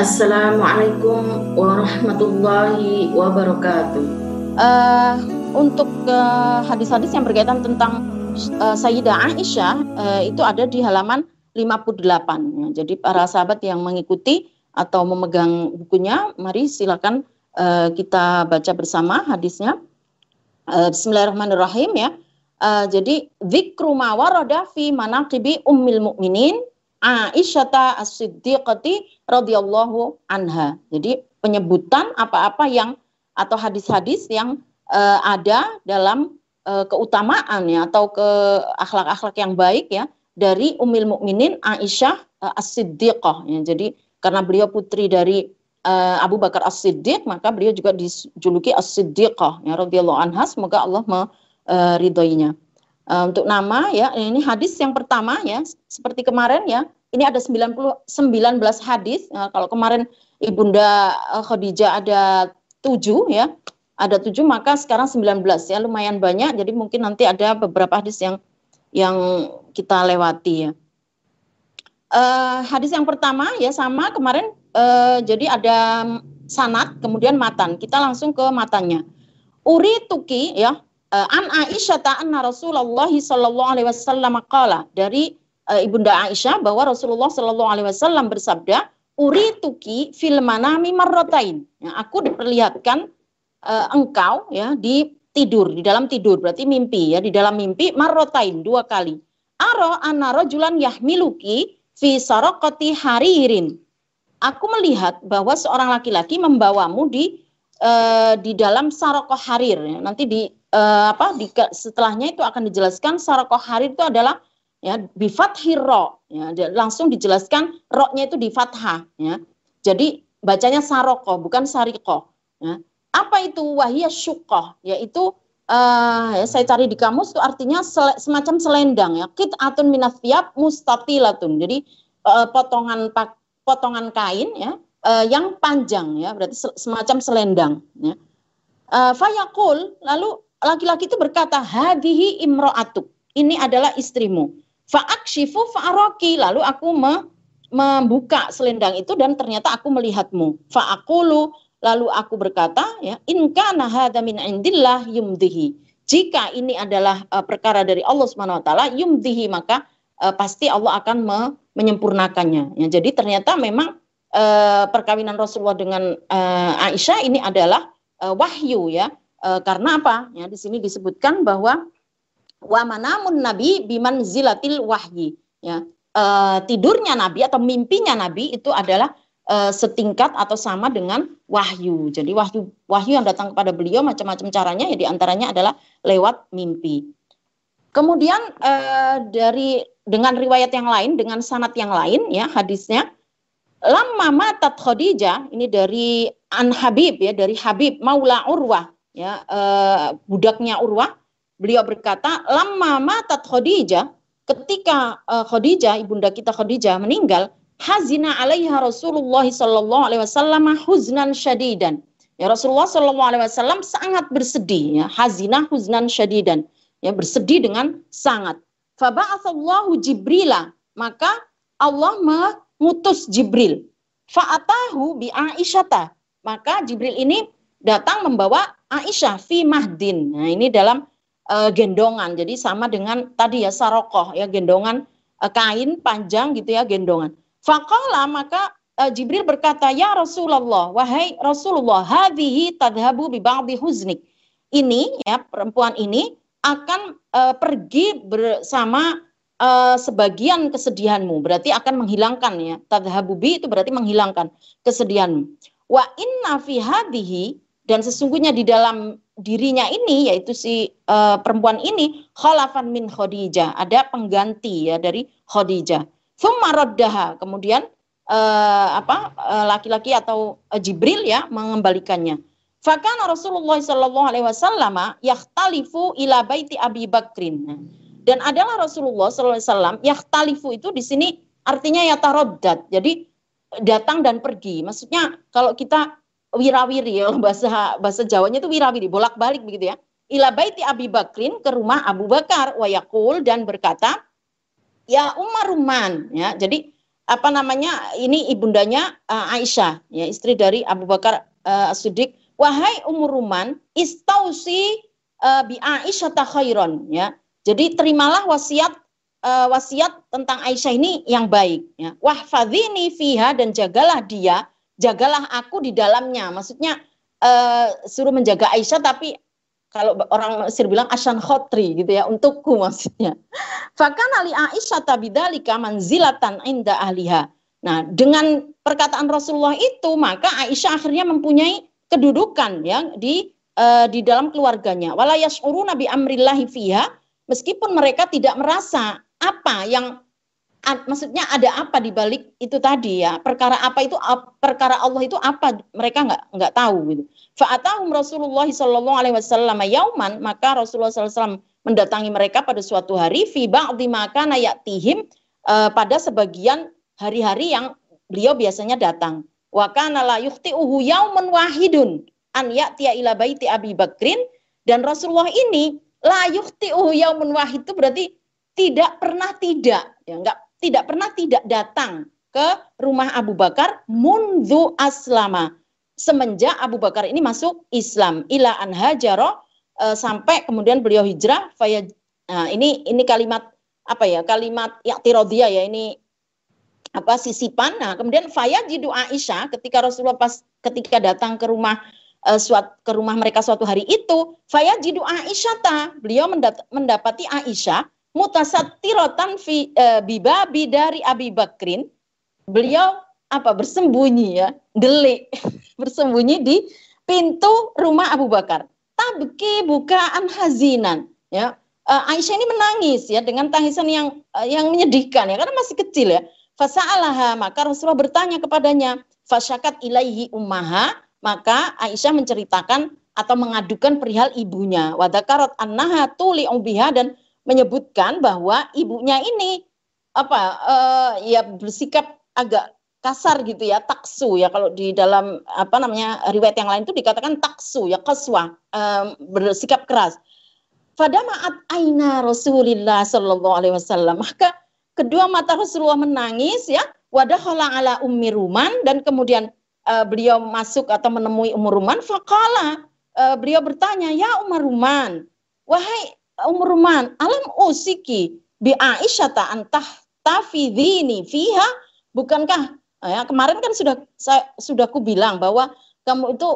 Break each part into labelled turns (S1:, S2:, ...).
S1: Assalamualaikum warahmatullahi wabarakatuh.
S2: Uh, untuk uh, hadis-hadis yang berkaitan tentang uh, Sayyidah Aisyah uh, itu ada di halaman 58. Ya. Jadi para sahabat yang mengikuti atau memegang bukunya, mari silakan uh, kita baca bersama hadisnya. Uh, Bismillahirrahmanirrahim ya. Uh, jadi zikru ma warada fi manaqibi ummil mukminin Aisyata As-Siddiqati radhiyallahu anha. Jadi penyebutan apa-apa yang atau hadis-hadis yang uh, ada dalam uh, keutamaan ya atau ke akhlak-akhlak yang baik ya dari Ummul Mukminin Aisyah uh, As-Siddiqah ya. Jadi karena beliau putri dari uh, Abu Bakar As-Siddiq maka beliau juga dijuluki As-Siddiqah ya radhiyallahu anha semoga Allah meridhoinya. Uh, untuk nama ya. Ini hadis yang pertama ya. Seperti kemarin ya. Ini ada 90 19 hadis. Nah, kalau kemarin Ibunda uh, Khadijah ada 7 ya. Ada 7 maka sekarang 19 ya. Lumayan banyak. Jadi mungkin nanti ada beberapa hadis yang yang kita lewati ya. Uh, hadis yang pertama ya sama kemarin. Uh, jadi ada sanat kemudian matan. Kita langsung ke matanya uri tuki ya an Aisyah anna Rasulullah sallallahu alaihi wasallam qala. Dari uh, Ibunda Aisyah bahwa Rasulullah sallallahu alaihi wasallam bersabda uri tuki fil manami marrotain ya, aku diperlihatkan uh, engkau ya di tidur di dalam tidur berarti mimpi ya di dalam mimpi marrotain dua kali. Aro anna rajulan yahmiluki fi saraqati haririn. Aku melihat bahwa seorang laki-laki membawamu di uh, di dalam sarokoh harir ya. nanti di uh, apa di, setelahnya itu akan dijelaskan sarokoh harir itu adalah ya bifat hiro ya langsung dijelaskan roknya itu di fathah ya. Jadi bacanya saroko bukan sariko ya. Apa itu? Wahia syukoh yaitu uh, ya, saya cari di kamus itu artinya sele, semacam selendang ya. Kit atun minathiab mustatilatun jadi uh, potongan potongan kain ya uh, yang panjang ya berarti semacam selendang ya. Uh, fayakul lalu laki-laki itu berkata hadihi imro'atuk. Ini adalah istrimu. Fa'akshifu fa'aroki. Lalu aku me, membuka selendang itu dan ternyata aku melihatmu. Fa'akulu. Lalu aku berkata ya inka nahada min indillah yumdihi. Jika ini adalah uh, perkara dari Allah Subhanahu wa taala yumdihi maka uh, pasti Allah akan me, menyempurnakannya. Ya jadi ternyata memang uh, perkawinan Rasulullah dengan uh, Aisyah ini adalah uh, wahyu ya E, karena apa? Ya, di sini disebutkan bahwa wa manamun nabi biman zilatil wahyi. Ya, e, tidurnya nabi atau mimpinya nabi itu adalah e, setingkat atau sama dengan wahyu. Jadi wahyu wahyu yang datang kepada beliau macam-macam caranya ya di antaranya adalah lewat mimpi. Kemudian e, dari dengan riwayat yang lain, dengan sanat yang lain ya hadisnya Lama matat Khadijah ini dari An Habib ya dari Habib Maula Urwah ya uh, budaknya Urwah beliau berkata lama matat Khadijah ketika uh, Khadijah ibunda kita Khadijah meninggal hazina alaiha Rasulullah sallallahu alaihi wasallam huznan syadidan. Ya Rasulullah sallallahu alaihi wasallam sangat bersedih ya hazina huznan syadidan. Ya bersedih dengan sangat. Faba'atsallahu jibrila maka Allah mengutus Jibril. Fa'atahu bi Aisyata maka Jibril ini datang membawa Aisyah fi mahdin. Nah, ini dalam uh, gendongan. Jadi sama dengan tadi ya sarokoh ya gendongan uh, kain panjang gitu ya gendongan. Faqala maka uh, Jibril berkata, "Ya Rasulullah, wahai Rasulullah, hadhihi tadhabu bi ba'dhi huznik." Ini ya perempuan ini akan uh, pergi bersama uh, sebagian kesedihanmu. Berarti akan menghilangkan ya. Tadhabu bi itu berarti menghilangkan kesedihanmu. Wa inna fi hadhihi dan sesungguhnya di dalam dirinya ini yaitu si uh, perempuan ini khalafan min Khadijah. Ada pengganti ya dari Khadijah. Thumma raddaha. Kemudian uh, apa eh, laki-laki uh, atau uh, Jibril ya mengembalikannya. Fakana Rasulullah sallallahu alaihi wasallam yahtalifu ila baiti Abi Bakrin. Dan adalah Rasulullah sallallahu alaihi wasallam yahtalifu itu di sini artinya ya taroddat jadi datang dan pergi. Maksudnya kalau kita wirawiri ya bahasa bahasa Jawanya itu wirawiri bolak-balik begitu ya. Ila baiti Abi Bakrin ke rumah Abu Bakar wayakul dan berkata, "Ya Umar Ruman." Ya, jadi apa namanya ini ibundanya uh, Aisyah ya istri dari Abu Bakar uh, As-Siddiq wahai Umur Ruman istausi uh, bi Aisyah khairon ya jadi terimalah wasiat uh, wasiat tentang Aisyah ini yang baik ya wahfadzini fiha dan jagalah dia jagalah aku di dalamnya maksudnya uh, suruh menjaga Aisyah tapi kalau orang Mesir bilang asan khotri gitu ya untukku maksudnya. Fakana ali Aisyah tabidalika manzilatan inda ahliha. Nah, dengan perkataan Rasulullah itu maka Aisyah akhirnya mempunyai kedudukan ya di uh, di dalam keluarganya. Wala yash'uruna bi amrillahi fiha meskipun mereka tidak merasa apa yang maksudnya ada apa di balik itu tadi ya? Perkara apa itu perkara Allah itu apa? Mereka nggak nggak tahu gitu. Fa'atahum Rasulullah Shallallahu Alaihi Wasallam yauman maka Rasulullah SAW mendatangi mereka pada suatu hari fi ba'di maka nayatihim uh, pada sebagian hari-hari yang beliau biasanya datang. Wa kana la yukhti'uhu yauman wahidun an ya'tiya ila baiti Abi Bakrin. Dan Rasulullah ini la yukhti'uhu yauman wahid itu berarti tidak pernah tidak. Ya enggak tidak pernah tidak datang ke rumah Abu Bakar mundu aslama. Semenjak Abu Bakar ini masuk Islam ila an hajaro e, sampai kemudian beliau hijrah faya nah, ini ini kalimat apa ya kalimat yaktirodia ya ini apa sisipan. Nah kemudian faya jidu Aisyah ketika Rasulullah pas ketika datang ke rumah e, suat, ke rumah mereka suatu hari itu faya jidu Aisyah ta beliau mendapati Aisyah mutasattirotan fi e, bibabi dari Abi Bakrin. Beliau apa bersembunyi ya delik. Bersembunyi di pintu rumah Abu Bakar. Tabki bukaan hazinan ya. E, Aisyah ini menangis ya dengan tangisan yang e, yang menyedihkan ya karena masih kecil ya. Fasa'alaha maka Rasulullah bertanya kepadanya fasyakat ilaihi ummaha? Maka Aisyah menceritakan atau mengadukan perihal ibunya. Wadakarat annaha tuli ubiha dan menyebutkan bahwa ibunya ini apa uh, ya bersikap agak kasar gitu ya taksu ya. Kalau di dalam apa namanya riwayat yang lain itu dikatakan taksu ya kaswa um, bersikap keras. Pada maat aina Rasulullah Shallallahu Alaihi Wasallam. Maka kedua mata Rasulullah menangis ya. Wadah ala ummi ruman dan kemudian uh, beliau masuk atau menemui umur ruman. Fakala uh, beliau bertanya ya umar ruman wahai umruman alam usiki bi Aisyah ta antah tafidhini fiha? Bukankah ya kemarin kan sudah saya sudah ku bilang bahwa kamu itu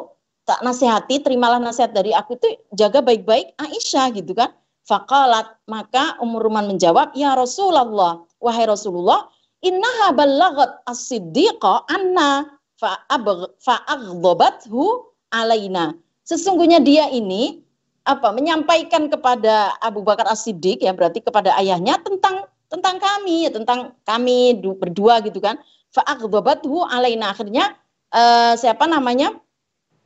S2: tak nasihati terimalah nasihat dari aku itu jaga baik-baik Aisyah gitu kan? Fakalat maka Umruman menjawab ya Rasulullah wahai Rasulullah innaha ballagat as-siddiqa anna fa'aghdhabathu alaina. Sesungguhnya dia ini apa menyampaikan kepada Abu Bakar As-Siddiq ya berarti kepada ayahnya tentang tentang kami ya tentang kami berdua gitu kan. Fa'aghdabathu alaina. Akhirnya uh, siapa namanya?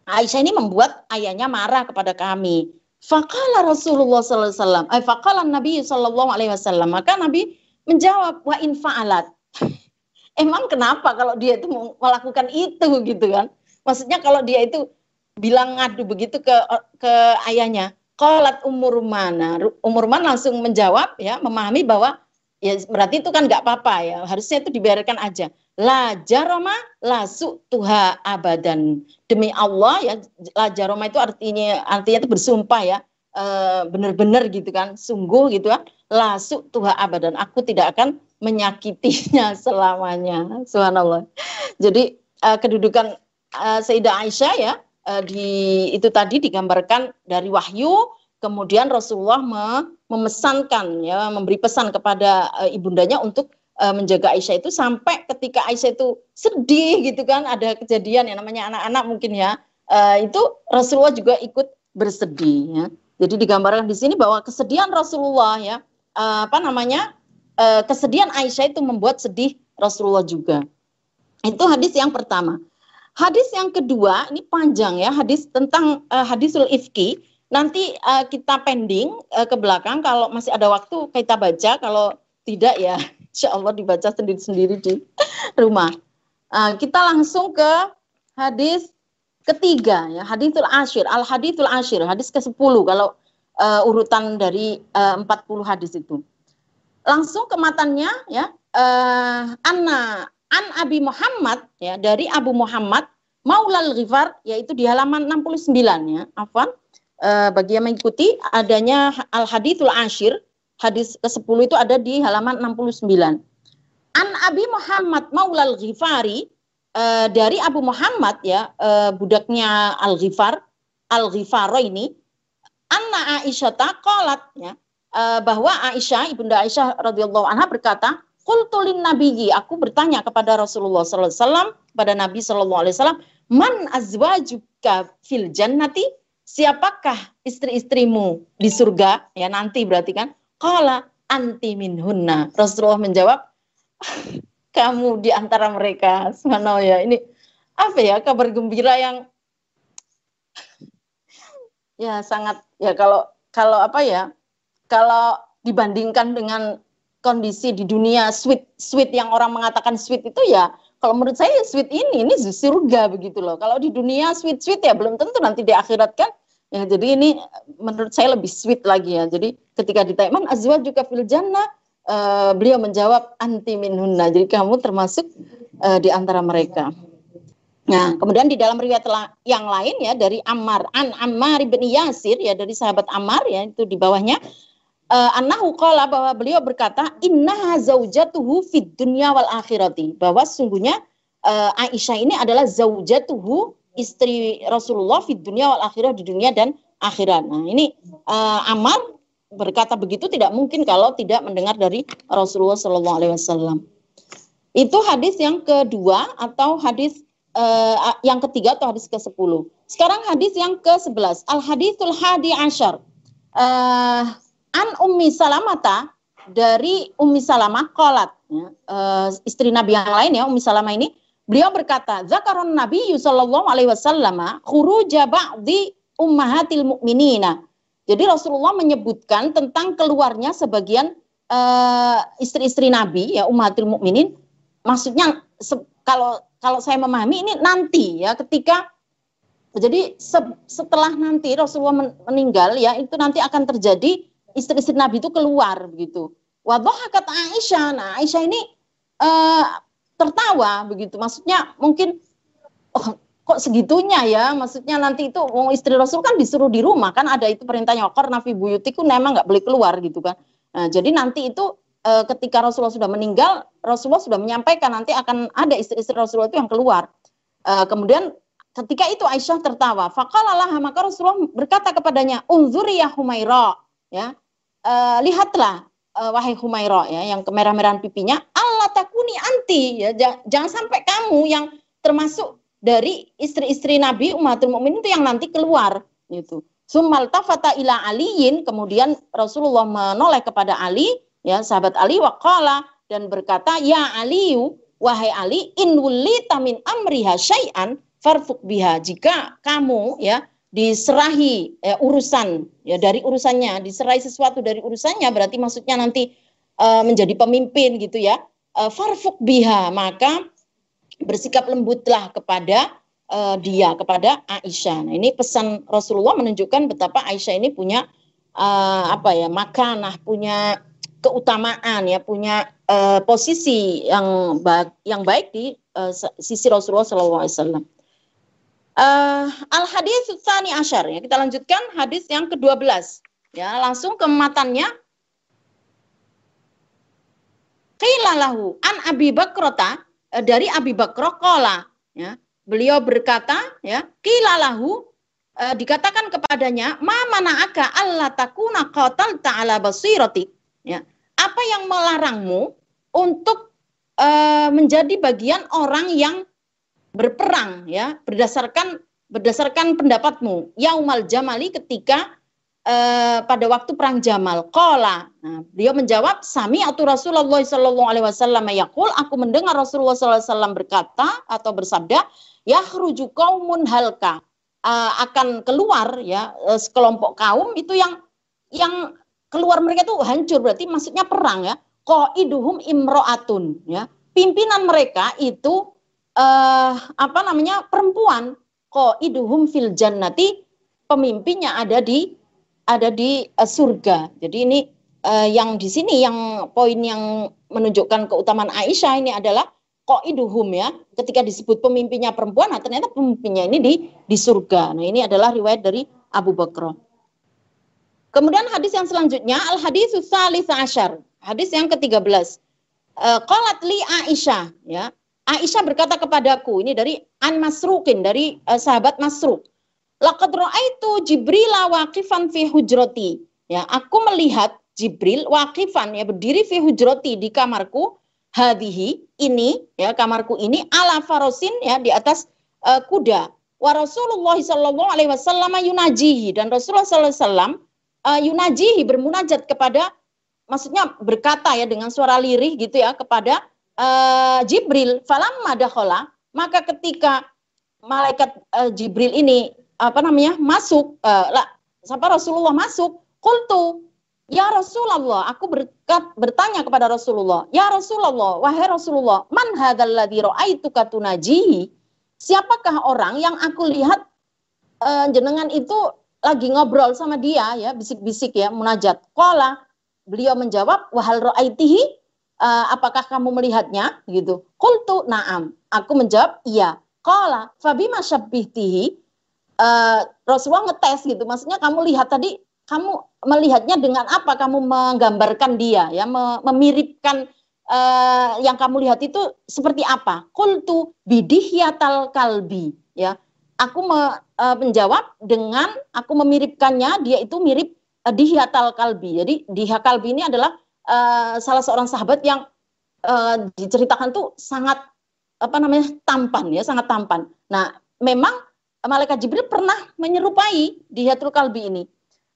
S2: Aisyah ini membuat ayahnya marah kepada kami. Faqala Rasulullah sallallahu alaihi wasallam eh Nabi sallallahu alaihi wasallam. Maka Nabi menjawab wa in fa'alat. Emang kenapa kalau dia itu melakukan itu gitu kan? Maksudnya kalau dia itu bilang ngadu begitu ke ke ayahnya. Kolat umur mana? Umur mana langsung menjawab ya, memahami bahwa ya berarti itu kan nggak apa-apa ya, harusnya itu dibiarkan aja. La jaroma la tuha abadan. Demi Allah ya, la jaroma itu artinya artinya itu bersumpah ya, e, benar-benar gitu kan, sungguh gitu kan. La tuha abadan. Aku tidak akan menyakitinya selamanya. Subhanallah. Jadi e, kedudukan e, Sayyidah Aisyah ya uh, di itu tadi digambarkan dari wahyu kemudian Rasulullah me, memesankan ya memberi pesan kepada uh, ibundanya untuk uh, menjaga Aisyah itu sampai ketika Aisyah itu sedih gitu kan ada kejadian yang namanya anak-anak mungkin ya uh, itu Rasulullah juga ikut bersedih ya. Jadi digambarkan di sini bahwa kesedihan Rasulullah ya uh, apa namanya uh, kesedihan Aisyah itu membuat sedih Rasulullah juga. Itu hadis yang pertama. Hadis yang kedua ini panjang ya, hadis tentang uh, hadisul ifki. Nanti uh, kita pending uh, ke belakang kalau masih ada waktu kita baca, kalau tidak ya insya Allah dibaca sendiri-sendiri di rumah. Uh, kita langsung ke hadis ketiga ya, hadisul ashir, al hadisul ashir, hadis ke-10 kalau uh, urutan dari uh, 40 hadis itu. Langsung ke matanya ya, uh, Anna an Abi Muhammad ya dari Abu Muhammad Maulal Ghifar yaitu di halaman 69 ya. Afwan. Uh, bagi yang mengikuti adanya Al Hadithul Ashir hadis ke-10 itu ada di halaman 69. An Abi Muhammad Maulal Ghifari uh, dari Abu Muhammad ya uh, budaknya Al Ghifar Al Ghifaro ini anna Aisyah taqalat ya uh, bahwa Aisyah ibunda Aisyah radhiyallahu anha berkata Qultulin nabiyyi, aku bertanya kepada Rasulullah sallallahu alaihi wasallam, pada Nabi sallallahu alaihi wasallam, man azwajuka fil jannati? Siapakah istri-istrimu di surga? Ya nanti berarti kan. Qala anti minhunna. Rasulullah menjawab, kamu di antara mereka. Subhanallah ya. Ini apa ya kabar gembira yang ya sangat ya kalau kalau apa ya kalau dibandingkan dengan kondisi di dunia sweet sweet yang orang mengatakan sweet itu ya kalau menurut saya sweet ini ini surga begitu loh. Kalau di dunia sweet sweet ya belum tentu nanti di akhirat kan. Ya, jadi ini menurut saya lebih sweet lagi ya. Jadi ketika ditanya man azwa juga fil jannah uh, beliau menjawab anti minhunna. Jadi kamu termasuk uh, di antara mereka. Nah, kemudian di dalam riwayat yang lain ya dari Ammar an Ammar bin Yasir ya dari sahabat Ammar ya itu di bawahnya uh, annahu bahwa beliau berkata inna zaujatuhu fid dunya wal akhirati bahwa sungguhnya uh, Aisyah ini adalah zaujatuhu istri Rasulullah fid dunya wal akhirah di dunia dan akhirat. Nah, ini uh, Ammar berkata begitu tidak mungkin kalau tidak mendengar dari Rasulullah Shallallahu alaihi wasallam. Itu hadis yang kedua atau hadis uh, yang ketiga atau hadis ke-10. Sekarang hadis yang ke-11. Al hadithul hadi asyar. Uh, An Ummi Salamata dari Ummi Salamah kolat ya, uh, istri Nabi yang lain ya Ummi Salamah ini. Beliau berkata zakaron Nabi sallallahu alaihi wasallam khuruja ba'di ummahatil mu'minina. Jadi Rasulullah menyebutkan tentang keluarnya sebagian uh, istri-istri Nabi ya ummahatil mukminin maksudnya kalau kalau saya memahami ini nanti ya ketika jadi se, setelah nanti Rasulullah meninggal ya itu nanti akan terjadi istri-istri Nabi itu keluar begitu. Wadhahakat Aisyah. Nah, Aisyah ini uh, tertawa begitu. Maksudnya mungkin oh, kok segitunya ya? Maksudnya nanti itu oh, istri Rasul kan disuruh di rumah kan ada itu perintahnya karena Nabi buyutiku memang nggak boleh keluar gitu kan. Nah, jadi nanti itu uh, ketika Rasulullah sudah meninggal, Rasulullah sudah menyampaikan nanti akan ada istri-istri Rasulullah itu yang keluar. Uh, kemudian ketika itu Aisyah tertawa. Fakalalah maka Rasulullah berkata kepadanya, "Unzuri ya Humaira." Ya. Uh, lihatlah uh, wahai Humaira ya yang kemerah-merahan pipinya Allah takuni anti ya. Jangan, sampai kamu yang termasuk dari istri-istri Nabi umatul mukminin itu yang nanti keluar gitu. Sumal tafata ila aliyin kemudian Rasulullah menoleh kepada Ali ya sahabat Ali waqala dan berkata ya Aliyu wahai Ali in wulita min amriha syai'an farfuk biha. Jika kamu ya diserahi ya, urusan ya dari urusannya diserahi sesuatu dari urusannya berarti maksudnya nanti uh, menjadi pemimpin gitu ya uh, farfuk biha maka bersikap lembutlah kepada uh, dia kepada Aisyah. Nah, ini pesan Rasulullah menunjukkan betapa Aisyah ini punya uh, apa ya makanah, punya keutamaan ya, punya uh, posisi yang baik yang baik di uh, sisi Rasulullah SAW. Uh, al hadis tsani asyar ya. Kita lanjutkan hadis yang ke-12. Ya, langsung ke matannya. Qila lahu an Abi Bakrota uh, dari Abi Bakroh qala ya. Beliau berkata ya, qila lahu uh, dikatakan kepadanya, "Ma mana'aka alla takuna qatal ta'ala basirati?" Ya. Apa yang melarangmu untuk uh, menjadi bagian orang yang berperang ya berdasarkan berdasarkan pendapatmu. Yaumal jamali ketika uh, pada waktu perang Jamal. Qala. Nah, beliau menjawab sami atau Rasulullah sallallahu alaihi wasallam yaqul. Aku mendengar Rasulullah sallallahu alaihi wasallam berkata atau bersabda yahruju qaumun halka. Uh, akan keluar ya uh, sekelompok kaum itu yang yang keluar mereka itu hancur. Berarti maksudnya perang ya. Qaiduhum imro'atun ya. Pimpinan mereka itu uh, apa namanya perempuan. Kok iduhum fil jannati pemimpinnya ada di ada di uh, surga. Jadi ini uh, yang di sini yang poin yang menunjukkan keutamaan Aisyah ini adalah qaiduhum ya. Ketika disebut pemimpinnya perempuan nah ternyata pemimpinnya ini di di surga. Nah ini adalah riwayat dari Abu Bakar. Kemudian hadis yang selanjutnya al hadis salis asyar. Hadis yang ke-13 uh, qalat li Aisyah ya Aisyah berkata kepadaku ini dari An Masrukin dari uh, sahabat Masruk laqad raaitu Jibril waqifan fi hujrati. Ya aku melihat Jibril waqifan ya berdiri fi hujrati di kamarku. Hadhihi ini ya kamarku ini ala farosin ya di atas uh, kuda. Wa Rasulullah sallallahu alaihi wasallam yunajihi dan Rasulullah sallallahu alaihi wasallam uh, yunajihi bermunajat kepada maksudnya berkata ya dengan suara lirih gitu ya kepada uh, Jibril falamma dakhala maka ketika malaikat uh, Jibril ini apa namanya masuk uh, lah, sampai Rasulullah masuk kultu Ya Rasulullah, aku berkat, bertanya kepada Rasulullah, Ya Rasulullah, wahai Rasulullah, man hadzal ladzi ra'aituka tunajihi? Siapakah orang yang aku lihat uh, jenengan itu lagi ngobrol sama dia ya, bisik-bisik ya, munajat. Qala, beliau menjawab, wahal ra'aitihi? Uh, apakah kamu melihatnya? gitu. Qultu na'am. Aku menjawab, iya. Qala, fabima syabbihtihi? Uh, Rasulullah ngetes gitu. Maksudnya kamu lihat tadi kamu melihatnya dengan apa kamu menggambarkan dia ya memiripkan uh, yang kamu lihat itu seperti apa kultu bidihyatal kalbi ya aku me, uh, menjawab dengan aku memiripkannya dia itu mirip uh, dihyatal kalbi jadi dihya kalbi ini adalah uh, salah seorang sahabat yang uh, diceritakan tuh sangat apa namanya tampan ya sangat tampan nah memang malaikat Jibril pernah menyerupai dihyatul kalbi ini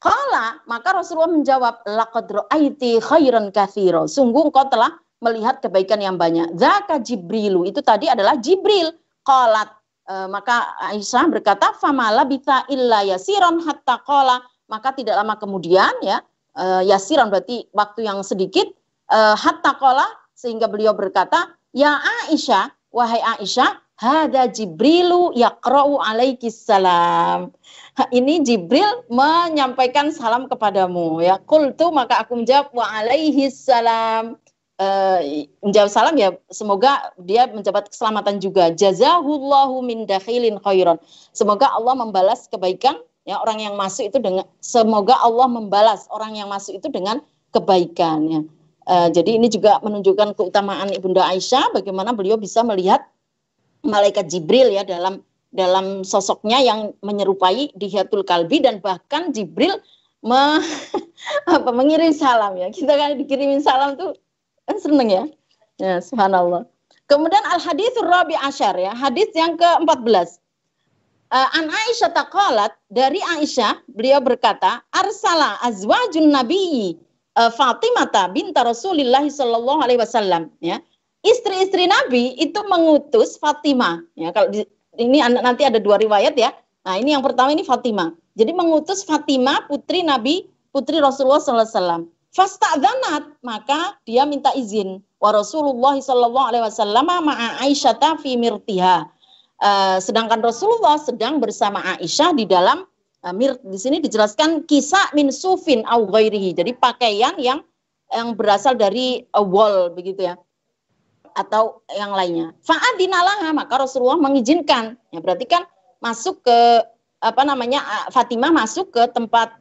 S2: Kala, maka Rasulullah menjawab, laqad ra'aiti khairan katsira. Sungguh engkau telah melihat kebaikan yang banyak. Zaka Jibrilu, itu tadi adalah Jibril. Qalat, e, maka Aisyah berkata, famala bita illa yasiron hatta qala. Maka tidak lama kemudian ya, e, yasiron berarti waktu yang sedikit, e, hatta qala, sehingga beliau berkata, ya Aisyah, wahai Aisyah, hada Jibrilu yaqra'u alaiki salam. Ini Jibril menyampaikan salam kepadamu ya. Kultu maka aku menjawab wa alaihi salam. Uh, menjawab salam ya semoga dia menjabat keselamatan juga. Jazahullahu min dakhilin khairan. Semoga Allah membalas kebaikan ya orang yang masuk itu dengan semoga Allah membalas orang yang masuk itu dengan kebaikan ya uh, jadi ini juga menunjukkan keutamaan ibunda Aisyah bagaimana beliau bisa melihat malaikat Jibril ya dalam dalam sosoknya yang menyerupai dihiatul kalbi dan bahkan Jibril me, apa, mengirim salam ya. Kita kan dikirimin salam tuh kan seneng ya. Ya, subhanallah. Kemudian al hadis rabi asyar ya, hadis yang ke-14. Uh, eh, An Aisyah taqalat dari Aisyah beliau berkata arsala azwajun nabiyyi uh, Fatimah binta Rasulillah sallallahu alaihi wasallam ya. Istri-istri Nabi itu mengutus Fatimah ya kalau di, ini nanti ada dua riwayat ya. Nah, ini yang pertama ini Fatimah. Jadi mengutus Fatimah putri Nabi putri Rasulullah sallallahu alaihi wasallam. Maka dia minta izin wa Rasulullah sallallahu alaihi wasallam ma'a Aisyah fi mirtiha. Uh, sedangkan Rasulullah sedang bersama Aisyah di dalam uh, di sini dijelaskan kisah min sufin au ghairihi. Jadi pakaian yang yang berasal dari uh, wall begitu ya atau yang lainnya. Fa'adinalah maka Rasulullah mengizinkan. Ya berarti kan masuk ke apa namanya Fatimah masuk ke tempat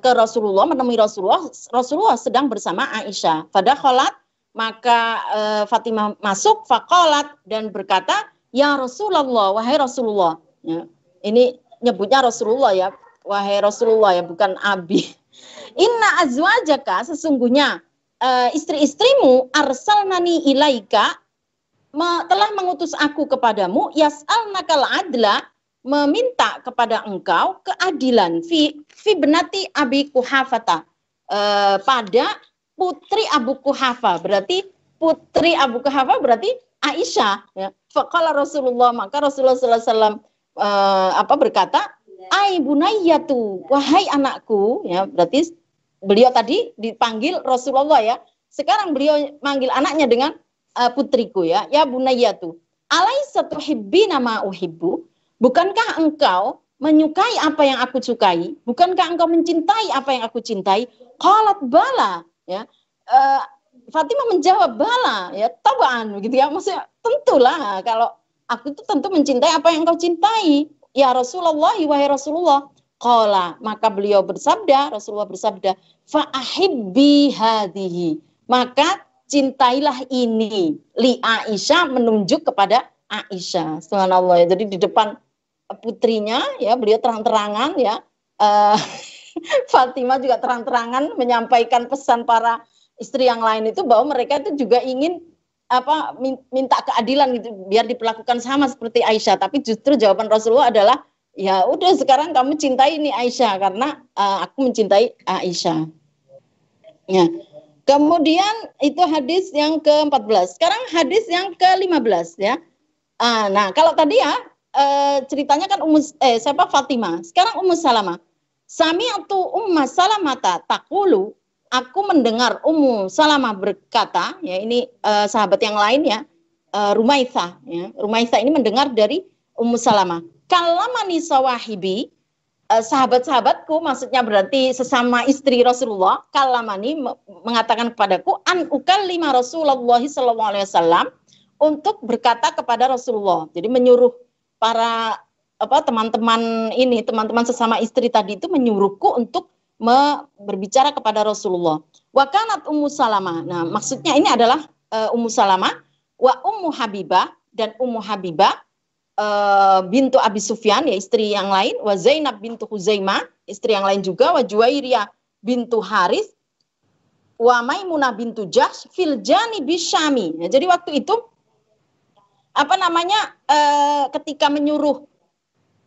S2: ke Rasulullah menemui Rasulullah. Rasulullah sedang bersama Aisyah. Pada kholat maka Fatimah masuk fakolat dan berkata, "Ya Rasulullah, wahai Rasulullah." Ya, ini nyebutnya Rasulullah ya, wahai Rasulullah ya, bukan Abi. Inna azwajaka sesungguhnya uh, istri-istrimu arsalnani ilaika me, telah mengutus aku kepadamu yas'alnakal adla meminta kepada engkau keadilan fi fi benati abi kuhafata uh, pada putri Abu Kuhafa berarti putri Abu Kuhafa berarti Aisyah ya. Faqala Rasulullah maka Rasulullah sallallahu alaihi wasallam uh, apa berkata ai bunayyatu wahai anakku ya berarti beliau tadi dipanggil Rasulullah ya. Sekarang beliau manggil anaknya dengan uh, putriku ya. Ya bunayyatu. Alaisa tuhibbina ma uhibbu? Bukankah engkau menyukai apa yang aku sukai? Bukankah engkau mencintai apa yang aku cintai? Qalat bala ya. Uh, Fatimah menjawab bala ya tabaan begitu ya. Maksudnya tentulah kalau aku itu tentu mencintai apa yang kau cintai. Ya Rasulullah wahai Rasulullah. Qala maka beliau bersabda Rasulullah bersabda fa ahibbi hadhihi maka cintailah ini li Aisyah menunjuk kepada Aisyah. Subhanallah ya. Jadi di depan putrinya ya beliau terang-terangan ya. Uh, Fatimah juga terang-terangan menyampaikan pesan para istri yang lain itu bahwa mereka itu juga ingin apa minta keadilan gitu biar diperlakukan sama seperti Aisyah. Tapi justru jawaban Rasulullah adalah ya udah sekarang kamu cintai ini Aisyah karena uh, aku mencintai Aisyah. Ya. Kemudian itu hadis yang ke-14 sekarang hadis yang ke-15 ya. Uh, nah kalau tadi ya uh, ceritanya kan Ummu eh siapa? Fatimah. Sekarang Ummu Salamah. Sami'tu Umma Salamata takulu aku mendengar Ummu Salamah berkata, ya ini uh, sahabat yang lain ya, uh, Rumaisa, ya. Rumaisa ini mendengar dari Ummu Salamah. Kalamani sawahibi, uh, sahabat-sahabatku, maksudnya berarti sesama istri Rasulullah, kalamani mengatakan kepadaku, an lima Rasulullah sallallahu alaihi wasallam untuk berkata kepada Rasulullah. Jadi menyuruh para apa teman-teman ini, teman-teman sesama istri tadi itu menyuruhku untuk berbicara kepada Rasulullah. Wa kanat Ummu Salamah. Nah, maksudnya ini adalah uh, Ummu Salamah wa Ummu Habibah dan Ummu Habibah uh, bintu Abi Sufyan ya istri yang lain, wa Zainab bintu Huzaimah, istri yang lain juga, wa Juwairiyah bintu Haris, wa Maimunah bintu Jahsh fil jani bisyami. Nah, jadi waktu itu apa namanya uh, ketika menyuruh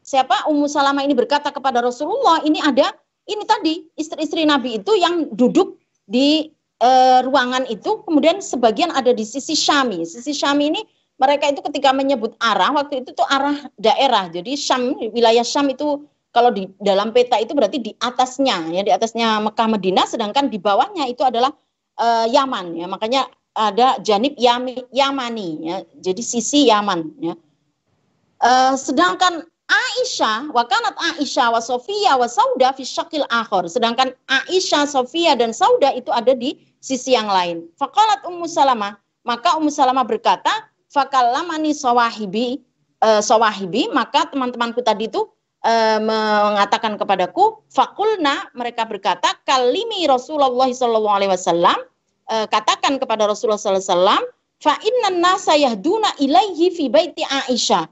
S2: siapa Ummu Salamah ini berkata kepada Rasulullah, ini ada ini tadi istri-istri Nabi itu yang duduk di e, ruangan itu kemudian sebagian ada di sisi Syami. Sisi Syami ini mereka itu ketika menyebut arah waktu itu tuh arah daerah. Jadi Syam wilayah Syam itu kalau di dalam peta itu berarti di atasnya ya di atasnya Mekah Madinah sedangkan di bawahnya itu adalah e, Yaman ya. Makanya ada janib Yami, Yamani ya. Jadi sisi Yaman ya. E, sedangkan Aisyah, wakanat Aisyah wa Sofia wa Sauda fi syakil akhor. Sedangkan Aisyah, Sofia dan Sauda itu ada di sisi yang lain. Fakalat Ummu Salamah, maka Ummu Salamah berkata, fakalamani sawahibi, uh, sawahibi, maka teman-temanku tadi itu uh, mengatakan kepadaku, fakulna, mereka berkata, kalimi Rasulullah sallallahu alaihi wasallam, uh, katakan kepada Rasulullah sallallahu alaihi wasallam, fa inna nasa yahduna ilaihi fi baiti Aisyah.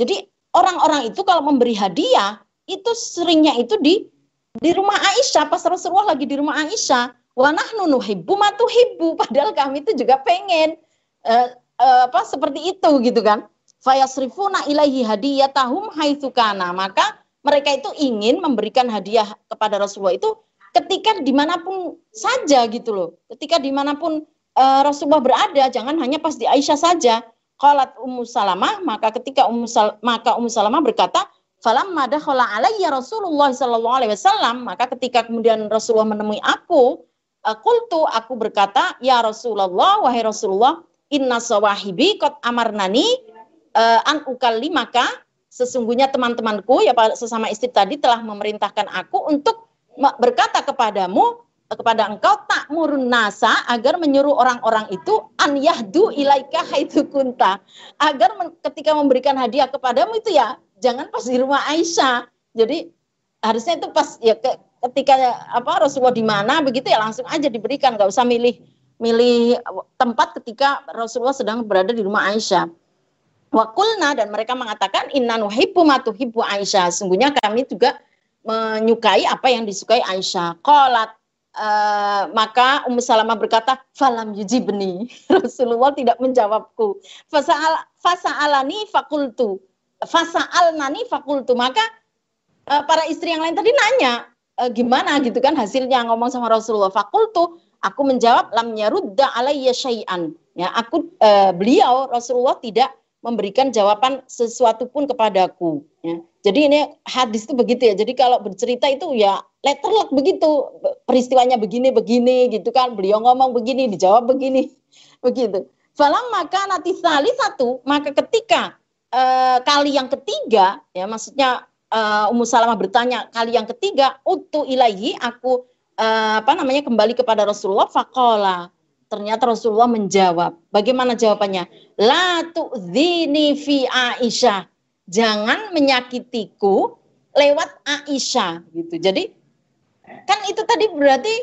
S2: Jadi orang-orang itu kalau memberi hadiah itu seringnya itu di di rumah Aisyah. Pas Rasulullah lagi di rumah Aisyah wa nahnu nuhibbu matuhibbu padahal kami itu juga pengen uh, uh, apa seperti itu gitu kan. Fayasrifuna ilaihi hadiyatahum haitsu kana. Maka mereka itu ingin memberikan hadiah kepada Rasulullah itu ketika di mana pun saja gitu loh. Ketika di mana pun uh, Rasulullah berada jangan hanya pas di Aisyah saja Qalat Ummu Salamah, maka ketika Ummu Sal maka Ummu Salamah berkata, "Falamma dakhala alayya Rasulullah sallallahu alaihi wasallam," maka ketika kemudian Rasulullah menemui aku, qultu aku berkata, "Ya Rasulullah, wahai Rasulullah, inna sawahibi qad amarnani uh, an ukallimaka." Sesungguhnya teman-temanku ya sesama istri tadi telah memerintahkan aku untuk berkata kepadamu kepada engkau tak murun nasa agar menyuruh orang-orang itu an yahdu ilaika haitu kunta. Agar men, ketika memberikan hadiah kepadamu itu ya jangan pas di rumah Aisyah. Jadi harusnya itu pas ya ke, ketika apa Rasulullah di mana begitu ya langsung aja diberikan. Nggak usah milih milih tempat ketika Rasulullah sedang berada di rumah Aisyah. Wakulna dan mereka mengatakan inna nuhibbu matuhibbu Aisyah. Sungguhnya kami juga menyukai apa yang disukai Aisyah. Qalat Uh, maka Ummu Salamah berkata, "Falam yujibni." Rasulullah tidak menjawabku. Fasa'al fasa'alani fakultu. Fasa'alnani fakultu. Maka uh, para istri yang lain tadi nanya, uh, gimana gitu kan hasilnya ngomong sama Rasulullah. Fakultu, aku menjawab lam yarudda alayya syai'an. Ya, aku uh, beliau Rasulullah tidak memberikan jawaban sesuatu pun kepadaku. Ya. Jadi ini hadis itu begitu ya. Jadi kalau bercerita itu ya letterlock begitu. Peristiwanya begini-begini gitu kan. Beliau ngomong begini, dijawab begini. Begitu. Falam maka nanti satu, maka ketika uh, kali yang ketiga, ya maksudnya uh, Ummu Salamah bertanya kali yang ketiga, utu ilahi, aku uh, apa namanya kembali kepada Rasulullah, fakola. Ternyata Rasulullah menjawab. Bagaimana jawabannya? La tu'zini fi Aisyah. Jangan menyakitiku lewat Aisyah gitu. Jadi kan itu tadi berarti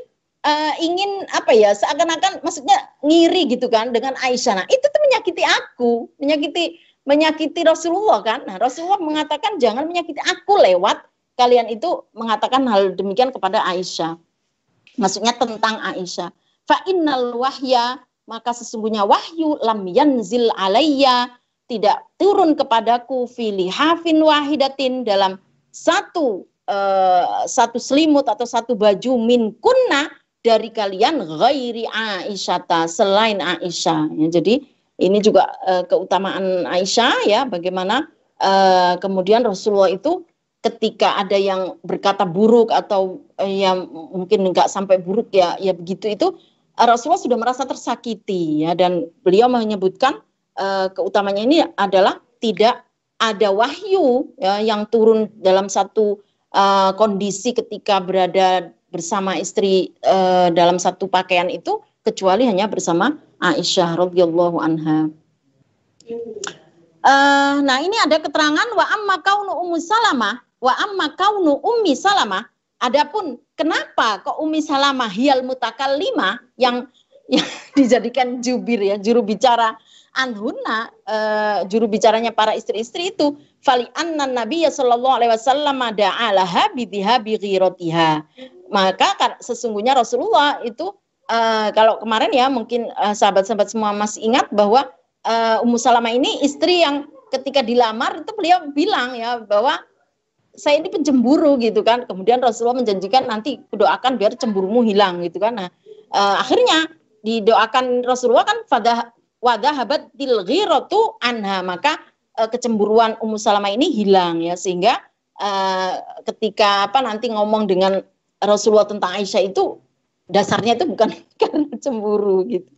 S2: uh, ingin apa ya seakan-akan maksudnya ngiri gitu kan dengan Aisyah. Nah, itu tuh menyakiti aku, menyakiti menyakiti Rasulullah kan. Nah, Rasulullah mengatakan jangan menyakiti aku lewat kalian itu mengatakan hal demikian kepada Aisyah. Maksudnya tentang Aisyah. Fa innal wahya maka sesungguhnya wahyu lam yanzil alayya tidak turun kepadaku fili hafin wahidatin dalam satu uh, satu selimut atau satu baju min kunna dari kalian ghairi Aisyata selain Aisyah. Ya, jadi ini juga uh, keutamaan Aisyah ya bagaimana uh, kemudian Rasulullah itu ketika ada yang berkata buruk atau yang mungkin nggak sampai buruk ya ya begitu itu Rasulullah sudah merasa tersakiti ya dan beliau menyebutkan uh, keutamanya ini adalah tidak ada wahyu ya, yang turun dalam satu uh, kondisi ketika berada bersama istri uh, dalam satu pakaian itu kecuali hanya bersama Aisyah radhiyallahu anha. Uh, nah ini ada keterangan wa amma kaunu ummu salamah wa amma kaunu ummi salamah. Adapun kenapa kok Ummi Salamah hial mutakallima yang yang dijadikan jubir ya juru bicara anhuna uh, juru bicaranya para istri-istri itu fali anna Nabi sallallahu alaihi wasallam da'alaha bidhihabi ghiratiha. Maka sesungguhnya Rasulullah itu uh, kalau kemarin ya mungkin eh, sahabat-sahabat semua masih ingat bahwa uh, Ummu Salamah ini istri yang ketika dilamar itu beliau bilang ya bahwa saya ini pencemburu gitu kan. Kemudian Rasulullah menjanjikan nanti doakan biar cemburumu hilang gitu kan. Nah, uh, akhirnya didoakan Rasulullah kan pada wadah habat ghiratu anha maka uh, kecemburuan Ummu Salamah ini hilang ya sehingga uh, ketika apa nanti ngomong dengan Rasulullah tentang Aisyah itu dasarnya itu bukan karena cemburu gitu.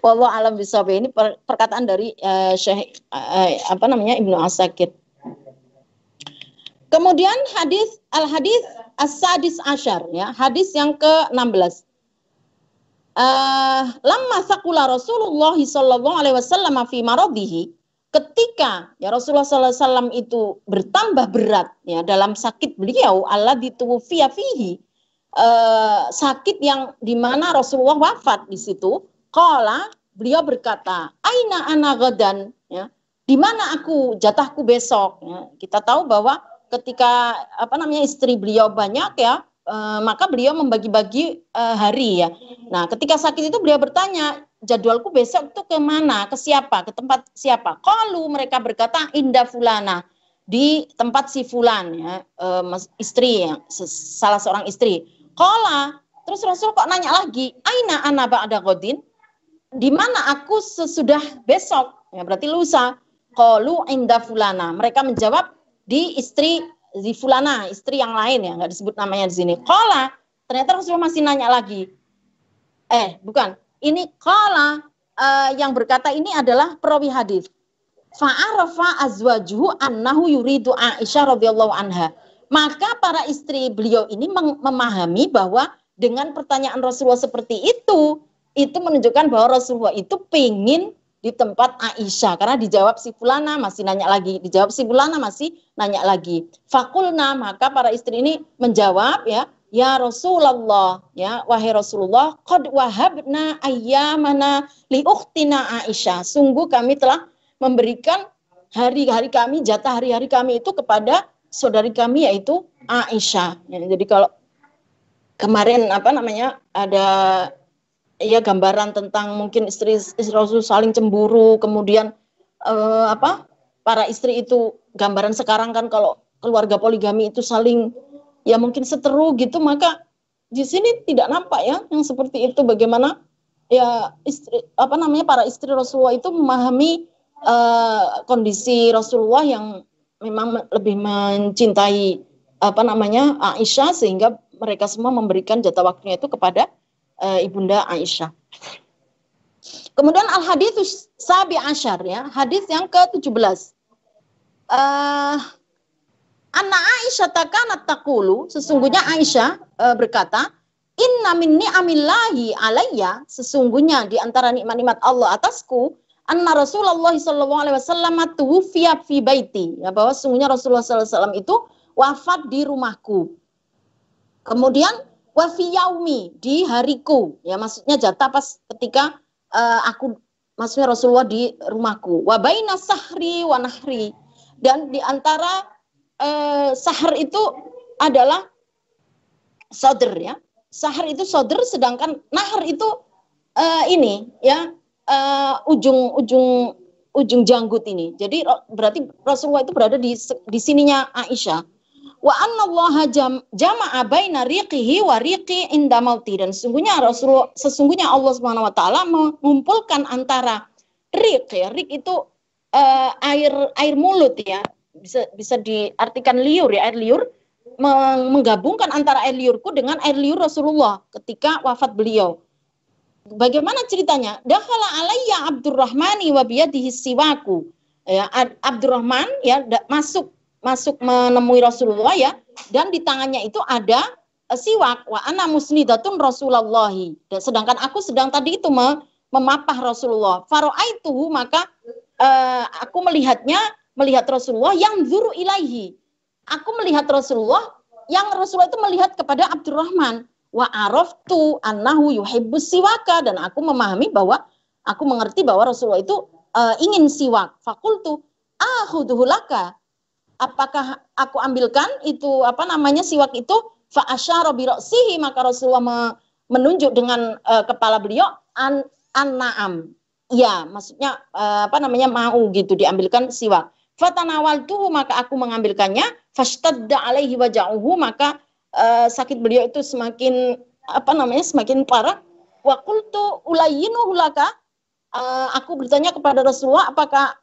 S2: Wallah alam bisawab ini perkataan dari uh, Syekh uh, apa namanya Ibnu Asakir. Kemudian hadis al hadis as-sadis asyar ya, hadis yang ke-16. Uh, lama sakula Rasulullah sallallahu alaihi wasallam fi maradihi ketika ya Rasulullah sallallahu alaihi wasallam itu bertambah berat ya dalam sakit beliau Allah dituwfiya fihi uh, sakit yang di mana Rasulullah wafat di situ, kala beliau berkata, Aina ana gadan, ya, di mana aku jatahku besok. Ya, kita tahu bahwa ketika apa namanya istri beliau banyak ya, uh, maka beliau membagi-bagi uh, hari ya. Nah, ketika sakit itu beliau bertanya, jadwalku besok itu ke mana, ke siapa, ke tempat siapa? Kalau mereka berkata indah fulana di tempat si fulan ya, uh, istri ya, salah seorang istri. Kola, terus Rasul kok nanya lagi, Aina ana ba'da godin? Di mana aku sesudah besok? Ya berarti lusa. Kolu inda fulana. Mereka menjawab di istri di fulana, istri yang lain ya, nggak disebut namanya di sini. Kola, ternyata Rasul masih nanya lagi. Eh, bukan. Ini kola uh, yang berkata ini adalah perawi hadis. Fa'arafa azwajuhu annahu yuridu Aisyah radhiyallahu anha maka para istri beliau ini memahami bahwa dengan pertanyaan Rasulullah seperti itu, itu menunjukkan bahwa Rasulullah itu pingin di tempat Aisyah karena dijawab si fulana masih nanya lagi, dijawab si fulana masih nanya lagi. Fakulna maka para istri ini menjawab ya, ya Rasulullah ya wahai Rasulullah, qad wahabna ayyamana li ukhtina Aisyah. Sungguh kami telah memberikan hari-hari kami, jatah hari-hari kami itu kepada saudari kami yaitu Aisyah. Ya, jadi kalau kemarin apa namanya ada ya gambaran tentang mungkin istri, istri Rasul saling cemburu, kemudian eh, apa para istri itu gambaran sekarang kan kalau keluarga poligami itu saling ya mungkin seteru gitu maka di sini tidak nampak ya yang seperti itu. Bagaimana ya istri apa namanya para istri Rasulullah itu memahami uh, kondisi Rasulullah yang memang lebih mencintai apa namanya Aisyah sehingga mereka semua memberikan jatah waktunya itu kepada uh, ibunda Aisyah. Kemudian al hadis sabi asyar ya, hadis yang ke-17. Uh, Anak Aisyah takanat takulu, sesungguhnya Aisyah uh, berkata, Inna minni amillahi alayya sesungguhnya di antara nikmat-nikmat Allah atasku anna Rasulullah sallallahu alaihi wasallam tuwfiya fi baiti ya bahwa sesungguhnya Rasulullah sallallahu alaihi wasallam itu wafat di rumahku. Kemudian wa fi yaumi di hariku ya maksudnya jatah pas ketika uh, aku maksudnya Rasulullah di rumahku. Wa baina sahri wa dan di antara uh, sahar itu adalah sodr ya sahar itu sodr sedangkan nahar itu uh, ini ya uh, ujung ujung ujung janggut ini. Jadi berarti Rasulullah itu berada di di sininya Aisyah. Wa annallaha jam, jama'a baina riqihi wa riqi inda mauti dan sesungguhnya Rasulullah sesungguhnya Allah Subhanahu wa taala mengumpulkan antara riq ya, riq itu uh, air air mulut ya. Bisa bisa diartikan liur ya, air liur menggabungkan antara air liurku dengan air liur Rasulullah ketika wafat beliau. Bagaimana ceritanya? Dakhala alayya Abdurrahmani wa biyadihi siwaku. Ya, Abdurrahman ya masuk masuk menemui Rasulullah ya dan di tangannya itu ada uh, siwak wa ana musnidatun Rasulullah. Sedangkan aku sedang tadi itu memapah Rasulullah. Faro'aituhu maka uh, aku melihatnya melihat Rasulullah yang zuru ilaihi aku melihat Rasulullah yang Rasulullah itu melihat kepada Abdurrahman wa araftu annahu yuhibbus siwaka dan aku memahami bahwa aku mengerti bahwa Rasulullah itu uh, ingin siwak. Fakultu akhudhu laka. Apakah aku ambilkan itu apa namanya siwak itu fa asyara bi maka Rasulullah me, menunjuk dengan uh, kepala beliau an an-na'am. Ya, maksudnya uh, apa namanya mau gitu diambilkan siwak. Fatanawal tuh maka aku mengambilkannya. Fashtadda alaihi waja'uhu maka uh, sakit beliau itu semakin apa namanya semakin parah. Wa qultu ulayyinu laka. Uh, aku bertanya kepada Rasulullah apakah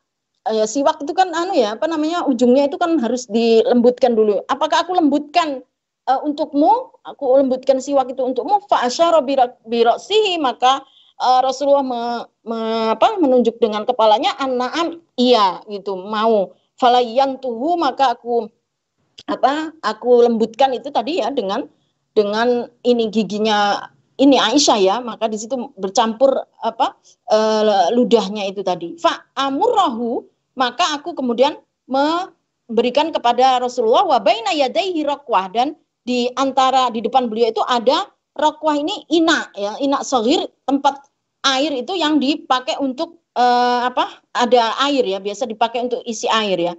S2: ya siwak itu kan anu ya apa namanya ujungnya itu kan harus dilembutkan dulu. Apakah aku lembutkan uh, untukmu? Aku lembutkan siwak itu untukmu. Fa asyara bi maka uh, Rasulullah me, me, apa, menunjuk dengan kepalanya an-na'am iya gitu mau falayan tuhu maka aku apa aku lembutkan itu tadi ya dengan dengan ini giginya ini Aisyah ya maka di situ bercampur apa uh, ludahnya itu tadi fa amurahu maka aku kemudian memberikan kepada Rasulullah wa baina yadaihi rakwah dan di antara di depan beliau itu ada rakwah ini ina ya ina sogir tempat air itu yang dipakai untuk uh, apa ada air ya biasa dipakai untuk isi air ya.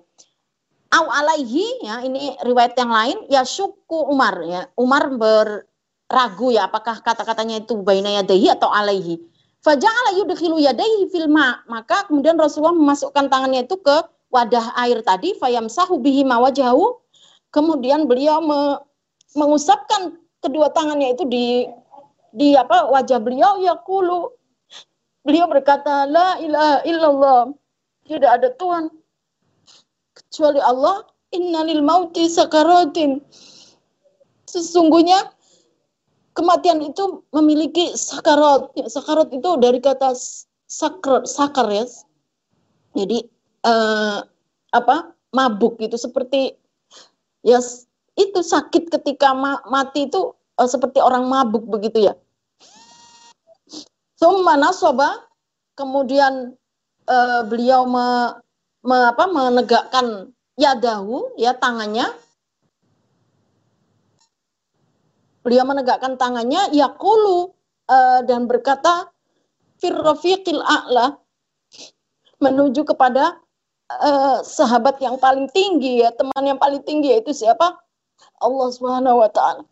S2: Au alaihi ya ini riwayat yang lain ya syuku Umar ya. Umar berragu ya apakah kata-katanya itu baina yadaihi atau alaihi faja'ala yudkhilu yadaihi fil ma. Maka kemudian Rasulullah memasukkan tangannya itu ke wadah air tadi fayamsahu bihi mawajahu kemudian beliau me, mengusapkan kedua tangannya itu di di apa wajah beliau. Ya kulu beliau berkata la ilaha illallah tidak ada Tuhan kecuali Allah. Innalil mauti sakaratin. Sesungguhnya kematian itu memiliki sakarat. Sakarat itu dari kata sakar sakar ya jadi uh, apa mabuk gitu seperti ya itu sakit ketika ma mati itu uh, seperti orang mabuk begitu ya. Summa nasoba kemudian uh, beliau me, me, apa, menegakkan yadahu ya tangannya beliau menegakkan tangannya yakulu uh, dan berkata firrafiqil a'la menuju kepada uh, sahabat yang paling tinggi ya teman yang paling tinggi yaitu siapa? Allah Subhanahu wa taala.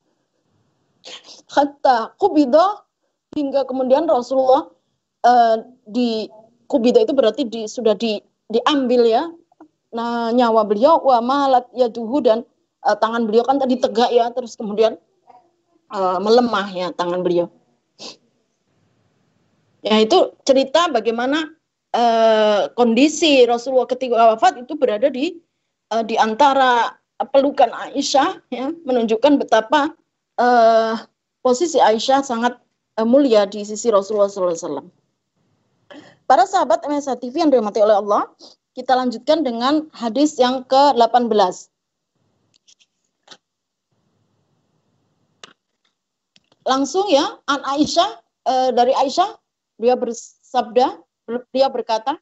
S2: Hatta kubida hingga kemudian Rasulullah uh, di kubida itu berarti di, sudah di, diambil ya. Nah nyawa beliau wa malat ya duhu dan uh, tangan beliau kan tadi tegak ya. Terus kemudian uh, melemah ya tangan beliau. Ya itu cerita bagaimana uh, kondisi Rasulullah ketika wafat itu berada di uh, di antara pelukan Aisyah ya menunjukkan betapa uh, posisi Aisyah sangat uh, mulia di sisi Rasulullah SAW. Para sahabat MSA TV yang dirahmati oleh Allah, kita lanjutkan dengan hadis yang ke-18. Langsung ya an Aisyah uh, dari Aisyah dia bersabda dia berkata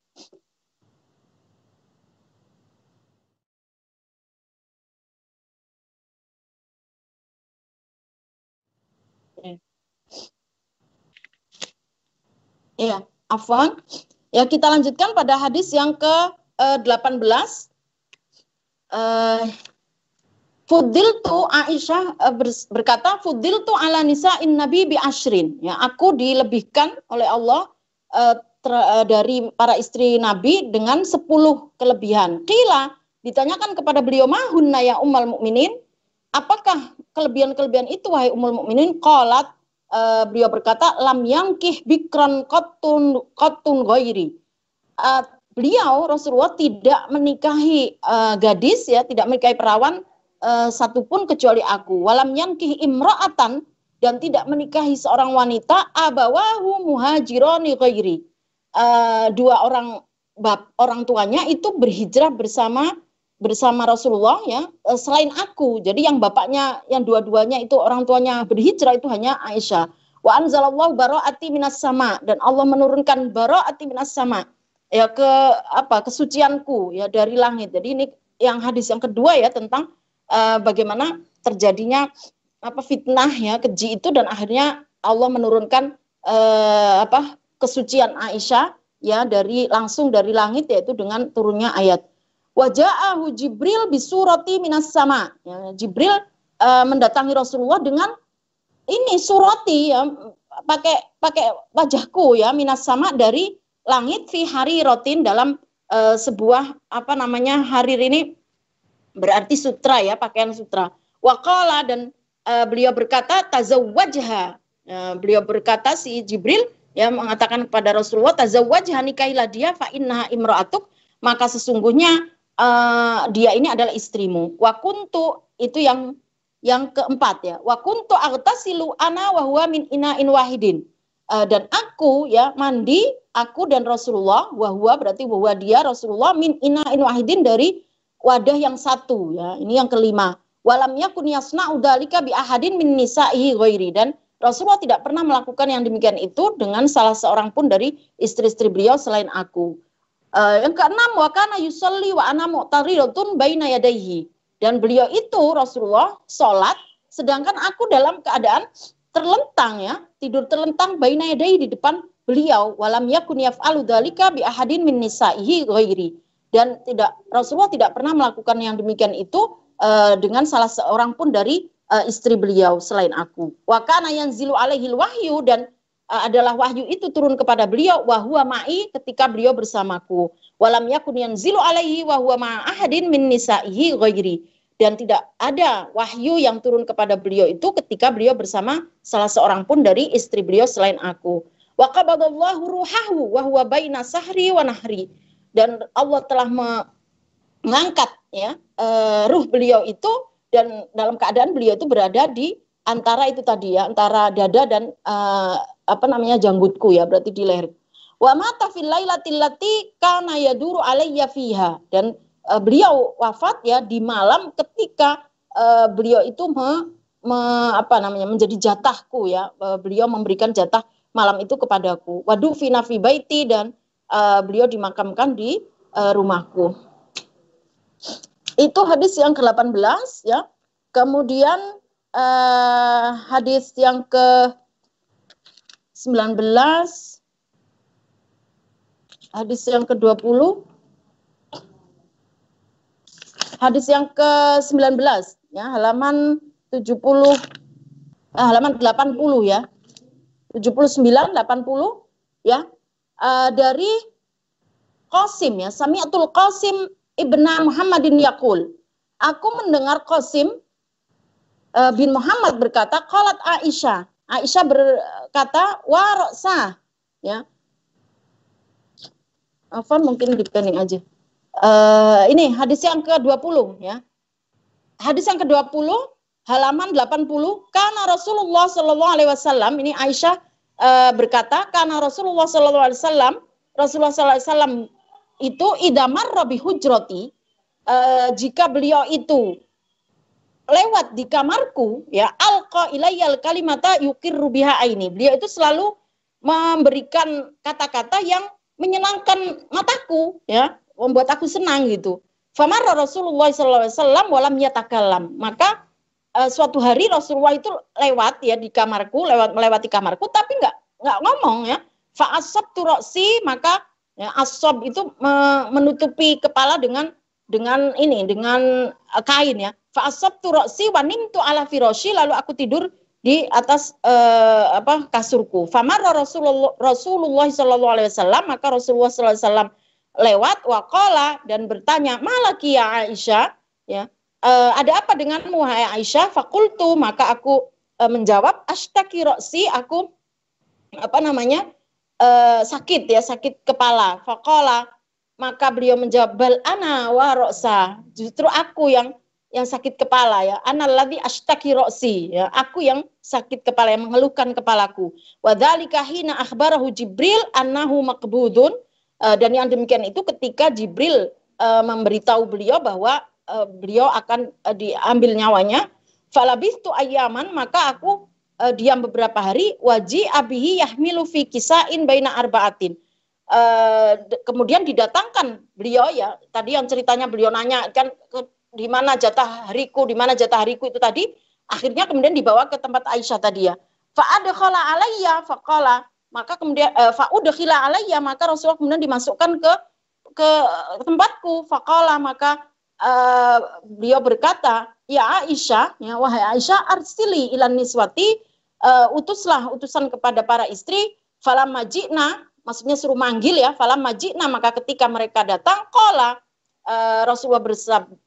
S2: Ya, afwan. Ya, kita lanjutkan pada hadis yang ke-18. Uh, Fudil tu Aisyah uh, berkata Fudil tu ala nisa in nabi bi ashrin ya aku dilebihkan oleh Allah uh, dari para istri nabi dengan 10 kelebihan. Kila ditanyakan kepada beliau mahunna ya ummal mukminin apakah kelebihan-kelebihan itu wahai ummul mukminin qalat uh, beliau berkata lam yangkih bikran qattun qattun ghairi. Uh, beliau Rasulullah tidak menikahi uh, gadis ya tidak menikahi perawan uh, satupun kecuali aku. Walam yankih imra'atan dan tidak menikahi seorang wanita abawahu muhajironi ghairi. Uh, dua orang bab orang tuanya itu berhijrah bersama bersama Rasulullah ya uh, selain aku. Jadi yang bapaknya yang dua-duanya itu orang tuanya berhijrah itu hanya Aisyah. Wa anzalallahu bara'ati minas sama dan Allah menurunkan bara'ati minas sama ya ke apa kesucianku ya dari langit. Jadi ini yang hadis yang kedua ya tentang uh, bagaimana terjadinya apa fitnah ya keji itu dan akhirnya Allah menurunkan uh, apa kesucian Aisyah ya dari langsung dari langit yaitu dengan turunnya ayat. Waja'ahu Jibril bisurati minas sama. Ya, Jibril uh, mendatangi Rasulullah dengan ini surati ya pakai pakai wajahku ya minas sama dari langit fi hari rotin dalam uh, sebuah apa namanya hari ini berarti sutra ya, pakaian sutra. Waqala dan uh, beliau berkata tazawwajha. Uh, beliau berkata si Jibril ya mengatakan kepada Rasulullah tazawwajha nikahilah dia fa innaha imra'atuk maka sesungguhnya uh, dia ini adalah istrimu. Wa kuntu itu yang yang keempat ya. Wa kuntu aghtasilu ana wa huwa min ina'in wahidin. Uh, dan aku ya mandi aku dan Rasulullah wahwa berarti bahwa dia Rasulullah min ina'in wahidin dari wadah yang satu ya. Ini yang kelima. Walam yakun yasna'u dzalika bi ahadin min nisa'ihi ghairi dan Rasulullah tidak pernah melakukan yang demikian itu dengan salah seorang pun dari istri-istri beliau selain aku. Uh, yang keenam wa kana yusalli wa ana mu'taridatun baina yadayhi. Dan beliau itu Rasulullah salat sedangkan aku dalam keadaan terlentang ya, tidur terlentang baina yadayhi di depan beliau walam yakun yaf'alu dzalika bi ahadin min nisa'ihi ghairi dan tidak Rasulullah tidak pernah melakukan yang demikian itu uh, dengan salah seorang pun dari uh, istri beliau selain aku. Wa kana yanzilu alaihi wahyu dan uh, adalah wahyu itu turun kepada beliau wa huwa ma'i ketika beliau bersamaku. Walam yakun yanzilu alaihi wa huwa ma'ahadin min nisa'ihi ghairi dan tidak ada wahyu yang turun kepada beliau itu ketika beliau bersama salah seorang pun dari istri beliau selain aku. Wa qabadallahu ruhahu wa huwa baina sahri wa dan Allah telah mengangkat ya uh, ruh beliau itu dan dalam keadaan beliau itu berada di antara itu tadi ya antara dada dan uh, apa namanya janggutku ya berarti di leher. Wa mata fil lailatil lati kana yaduru alayya fiha. Dan uh, beliau wafat ya di malam ketika uh, beliau itu me, me, apa namanya menjadi jatahku ya uh, beliau memberikan jatah malam itu kepadaku. Wadu fi baiti dan uh, beliau dimakamkan di uh, rumahku. Itu hadis yang ke-18 ya. Kemudian uh, hadis yang ke 19 hadis yang ke-20 hadis yang ke-19 ya halaman 70 eh, halaman 80 ya 79 80 ya uh, dari Qasim ya, Sami'atul Qasim ibna Muhammadin Yakul. Aku mendengar Qasim uh, bin Muhammad berkata, Qalat Aisyah. Aisyah berkata, waroksa. Ya. Afan mungkin dipending aja. Uh, ini hadis yang ke-20 ya. Hadis yang ke-20 halaman 80 karena Rasulullah Shallallahu alaihi wasallam ini Aisyah uh, berkata karena Rasulullah Sallallahu Alaihi Wasallam Rasulullah Sallallahu Alaihi Wasallam itu idamar robi hujroti uh, jika beliau itu lewat di kamarku ya alqa ilayyal kalimata yukirru biha aini. Beliau itu selalu memberikan kata-kata yang menyenangkan mataku ya, membuat aku senang gitu. Famara Rasulullah SAW walam yatakalam. Maka uh, suatu hari Rasulullah itu lewat ya di kamarku, lewat melewati kamarku, tapi nggak nggak ngomong ya. Fa'asab turoksi maka ya, asob itu menutupi kepala dengan dengan ini dengan uh, kain ya Fa'asab roksi wanim tu ala firoshi lalu aku tidur di atas uh, apa kasurku. Famar Rasulullah Rasulullah sallallahu alaihi wasallam maka Rasulullah sallallahu alaihi wasallam lewat waqala dan bertanya malaki ya Aisyah ya uh, ada apa denganmu hai Aisyah? Fakultu maka aku uh, menjawab ashtaki roksi aku apa namanya uh, sakit ya sakit kepala. Faqala maka beliau menjawab bal ana wa rosa justru aku yang yang sakit kepala ya. Analladzi ashtaki roksi. Ya aku yang sakit kepala yang mengeluhkan kepalaku. Wa dzalika hina akhbarahu jibril annahu maqbudun. Uh, dan yang demikian itu ketika jibril uh, memberitahu beliau bahwa uh, beliau akan uh, diambil nyawanya. Falabistu ayaman maka aku uh, diam beberapa hari. Waji abihi yahmilu fi kisain baina arbaatin. Uh, kemudian didatangkan beliau ya tadi yang ceritanya beliau nanya kan di mana jatah hariku, di mana jatah hariku itu tadi, akhirnya kemudian dibawa ke tempat Aisyah tadi ya. Fa'adkhala alayya faqala, maka kemudian uh, fa'udkhila alayya, maka Rasulullah kemudian dimasukkan ke ke tempatku, faqala, maka uh, beliau berkata, "Ya Aisyah, ya wahai Aisyah, arsili ilan niswati, uh, utuslah utusan kepada para istri, falam majina, maksudnya suruh manggil ya, falam majina, maka ketika mereka datang, qala uh, Rasulullah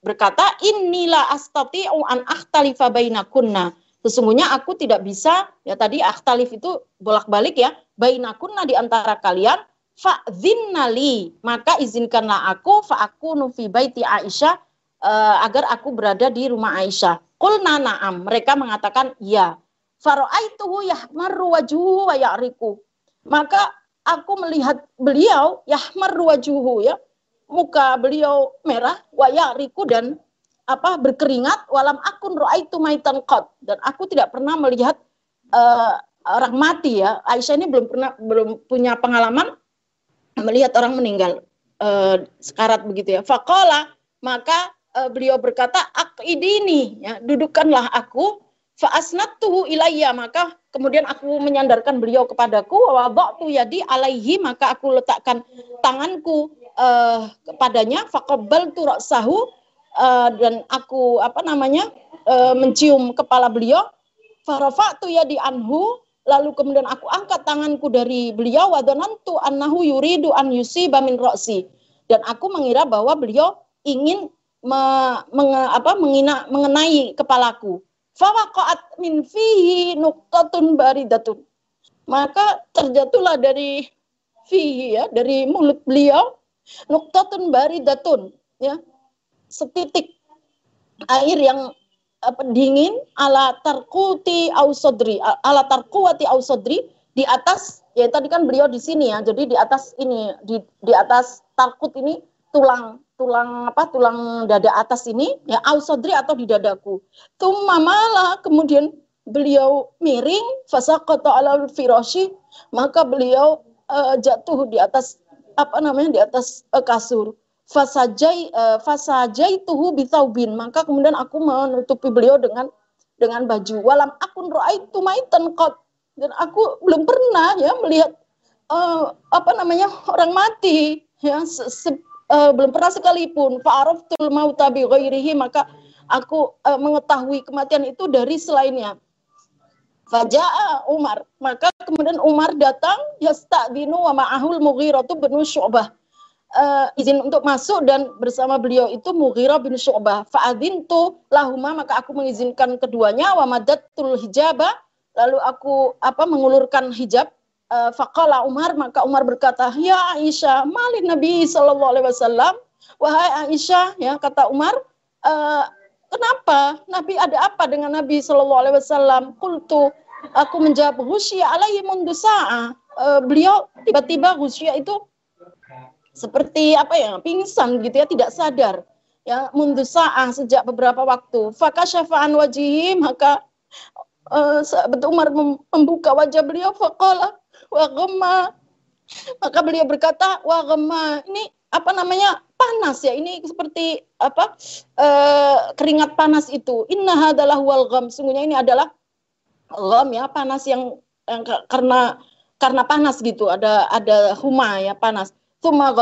S2: berkata, inilah astati'u an akhtalifa bainakunna. Sesungguhnya aku tidak bisa, ya tadi akhtalif itu bolak-balik ya, bainakunna di antara kalian, fa'zinnali, maka izinkanlah aku, fa'aku nufi baiti Aisyah, uh, agar aku berada di rumah Aisyah. Qulna na'am, mereka mengatakan ya. Faro'aituhu yahmaru wajuhu wa ya'riku. Maka aku melihat beliau yahmaru wajuhu ya, muka beliau merah wayariku dan apa berkeringat walam akun itu maitan qad dan aku tidak pernah melihat uh, orang mati ya Aisyah ini belum pernah belum punya pengalaman melihat orang meninggal uh, sekarat begitu ya faqala maka uh, beliau berkata ak ini ya dudukkanlah aku asnatuhu ilayya. Maka kemudian aku menyandarkan beliau kepadaku wa wada'tu yadi alaihi maka aku letakkan tanganku uh, kepadanya fakobal turok sahu uh, dan aku apa namanya uh, mencium kepala beliau farafatu ya di anhu lalu kemudian aku angkat tanganku dari beliau wadonantu annahu yuridu an yusiba min roksi dan aku mengira bahwa beliau ingin me, menge, apa, mengina, mengenai kepalaku. Fawaqa'at min fihi nuqtatun baridatun. Maka terjatuhlah dari fihi ya dari mulut beliau Nuktatun baridatun ya. Setitik air yang apa, dingin ala tarkuti ausodri ala tarkuati ausodri di atas ya tadi kan beliau di sini ya jadi di atas ini di di atas tarkut ini tulang tulang apa tulang dada atas ini ya ausodri atau di dadaku. Tumma malah kemudian beliau miring fasaqata ala firashi maka beliau uh, jatuh di atas apa namanya di atas uh, kasur. Fasajai uh, fasajai tuhu bitaubin maka kemudian aku menutupi beliau dengan dengan baju. Walam akun itu maitan qad. Dan aku belum pernah ya melihat uh, apa namanya orang mati ya se, se, uh, belum pernah sekalipun fa'araftul mauta bi ghairihi maka aku uh, mengetahui kematian itu dari selainnya Faja'a Umar. Maka kemudian Umar datang yasta'dinu wa ma'ahul Mughirah bin Syu'bah. Uh, izin untuk masuk dan bersama beliau itu Mughirah bin Syu'bah. Fa'adintu lahuma maka aku mengizinkan keduanya wa madattul hijabah lalu aku apa mengulurkan hijab uh, faqala Umar maka Umar berkata ya Aisyah malin Nabi sallallahu alaihi wasallam wahai Aisyah ya kata Umar uh, Kenapa? Nabi ada apa dengan Nabi Shallallahu Alaihi Wasallam? Kultu, aku menjawab Husya alaihi mundu sa'a. Uh, beliau tiba-tiba Husya itu seperti apa ya pingsan gitu ya tidak sadar ya mundu sa'ah sejak beberapa waktu fakashafa'an wajihi maka uh, Umar membuka wajah beliau faqala wa ghamma. Maka beliau berkata wa ghamma. Ini apa namanya? Panas ya. Ini seperti apa? Uh, keringat panas itu. Inna adalah wal gham. Sungguhnya ini adalah gham ya panas yang, yang karena karena panas gitu. Ada ada huma ya panas. Tuma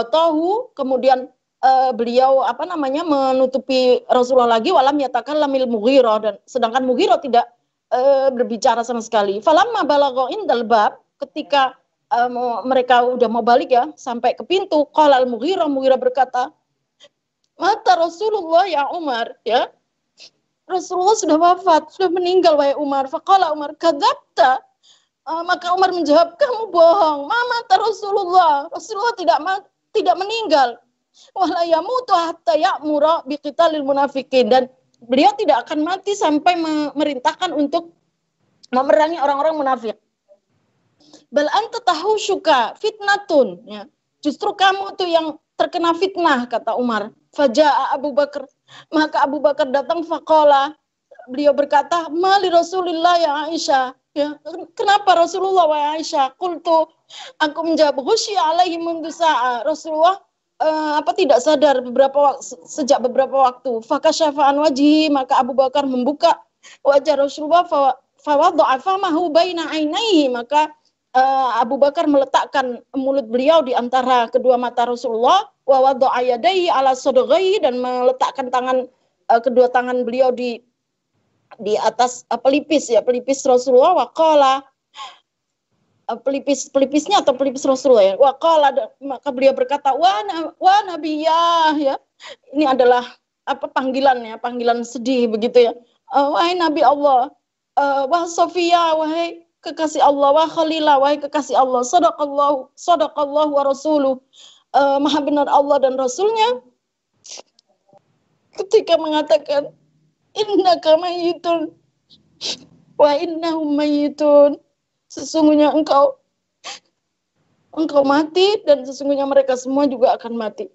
S2: kemudian uh, beliau apa namanya? Menutupi Rasulullah lagi. Walam yatakan lamil Mughirah. Dan sedangkan Mughirah tidak uh, berbicara sama sekali. Falamma balagha indal bab ketika uh, mereka udah mau balik ya sampai ke pintu qala al Mughirah Mughirah berkata mata Rasulullah ya Umar ya Rasulullah sudah wafat, sudah meninggal wahai Umar. Faqala Umar, kadzabta. Uh, maka Umar menjawab, kamu bohong. Mama Rasulullah. Rasulullah tidak tidak meninggal wala yamutu hatta ya'mura biqitalil munafikin dan beliau tidak akan mati sampai memerintahkan untuk memerangi orang-orang munafik. Bal anta tahu syuka fitnatun ya. Justru kamu tuh yang terkena fitnah kata Umar. Faja'a Abu Bakar. Maka Abu Bakar datang faqala. Beliau berkata, "Mali Rasulullah ya Aisyah." Ya, kenapa Rasulullah wa Aisyah? Qultu aku menjawab, "Ghusyi alaihi mundu Rasulullah uh, apa tidak sadar beberapa sejak beberapa waktu syafa'an wajhi maka Abu Bakar membuka wajah Rasulullah fawadha'a famahu baina ainaihi maka uh, Abu Bakar meletakkan mulut beliau di antara kedua mata Rasulullah wa yadayhi ala sadghaihi dan meletakkan tangan uh, kedua tangan beliau di di atas uh, pelipis ya pelipis Rasulullah wa qala Eh, pelipis pelipisnya atau pelipis Rasulullah ya. Waqala maka beliau berkata wa wa nabiyah ya. Ini adalah apa panggilannya, panggilan sedih begitu ya. Uh, wahai nabi Allah, uh, wah Sofia, wahai kekasih Allah, wah Khalila, wahai kekasih Allah, sadaqallahu, sadaqallahu wa rasuluh. Uh, maha benar Allah dan Rasulnya ketika mengatakan inna kamayitun wa innahum mayitun sesungguhnya engkau engkau mati dan sesungguhnya mereka semua juga akan mati.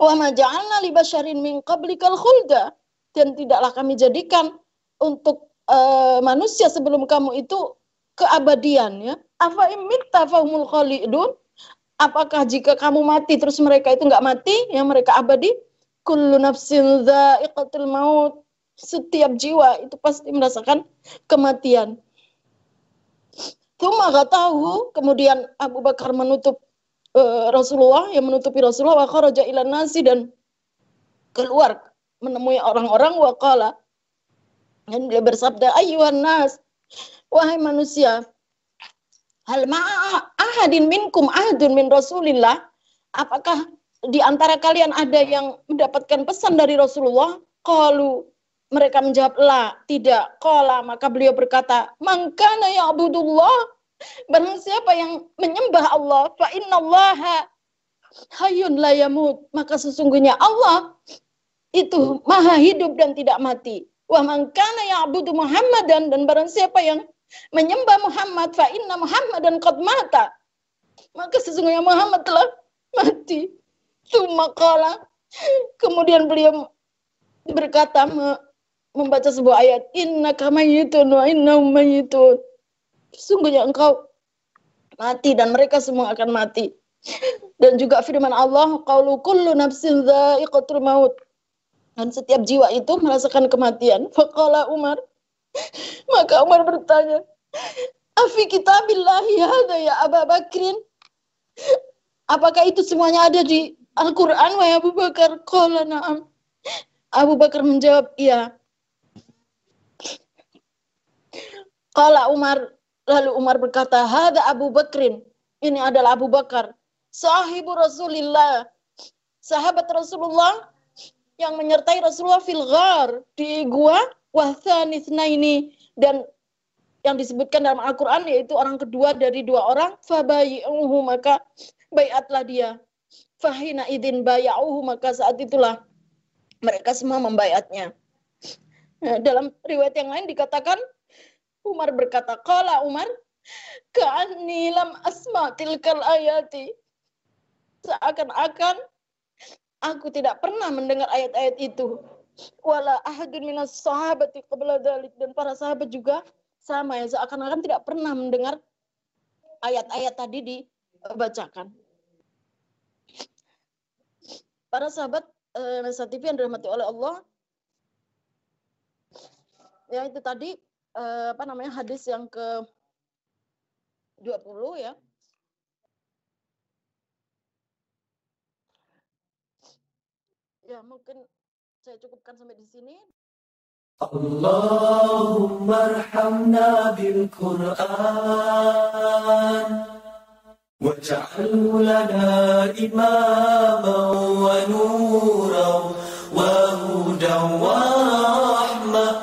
S2: Wa ma ja'alna li basyarin min qablikal khulda dan tidaklah kami jadikan untuk uh, manusia sebelum kamu itu keabadian ya. Afa imitta fahumul khalidun? Apakah jika kamu mati terus mereka itu enggak mati, yang mereka abadi? Kullu nafsin maut. Setiap jiwa itu pasti merasakan kematian. Tuma tahu kemudian Abu Bakar menutup uh, Rasulullah yang menutupi Rasulullah wa kharaja ila nasi dan keluar menemui orang-orang wa qala dan dia bersabda ayyuhan nas wahai manusia hal ahadin minkum ahadun min Rasulillah apakah di antara kalian ada yang mendapatkan pesan dari Rasulullah qalu mereka menjawab, la, tidak. Kola, maka beliau berkata, Mangkana ya abudullah. Barang siapa yang menyembah Allah, fa inna allaha hayun la yamut. Maka sesungguhnya Allah itu maha hidup dan tidak mati. Wa mangkana ya abudu Muhammadan. Dan barang siapa yang menyembah Muhammad, fa inna Muhammadan qad mata. Maka sesungguhnya Muhammad telah mati. Suma Kemudian beliau berkata, membaca sebuah ayat inna kamayitun wa inna mayitun sungguhnya engkau mati dan mereka semua akan mati dan juga firman Allah qaulu kullu nafsin dha'iqatul maut dan setiap jiwa itu merasakan kematian faqala Umar maka Umar bertanya afi kitabillahi hadha ya Abu Bakrin apakah itu semuanya ada di Al-Qur'an wahai Abu Bakar qala na'am Abu Bakar menjawab iya Kala Umar, lalu Umar berkata, Hada Abu Bakrin. Ini adalah Abu Bakar. Sahibu Rasulillah. Sahabat Rasulullah yang menyertai Rasulullah fil ghar di gua wahsanithna ini dan yang disebutkan dalam Al-Quran yaitu orang kedua dari dua orang fabayi'uhu maka bayatlah dia. Fahina idin baya'uhu maka saat itulah mereka semua membayatnya. Nah, dalam riwayat yang lain dikatakan Umar berkata, Kala Umar, Ka'anni asma tilkal ayati. Seakan-akan Aku tidak pernah mendengar ayat-ayat itu. Wala ahadun minas sahabati qabla dalik. Dan para sahabat juga sama ya. Seakan-akan tidak pernah mendengar ayat-ayat tadi dibacakan. Para sahabat eh, TV yang dirahmati oleh Allah. Ya itu tadi eh, apa namanya hadis yang ke 20 ya Ya, mungkin saya cukupkan sampai di sini.
S3: Allahumma arhamna bil Qur'an lana imaman wa nuran wa hudan wa rahmah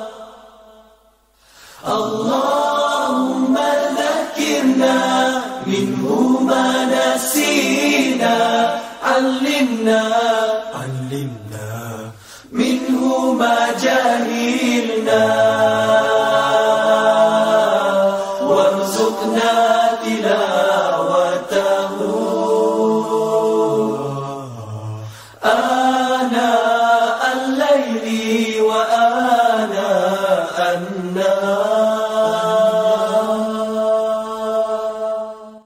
S3: Allahumma dhakkirna لله منه ما جهلنا.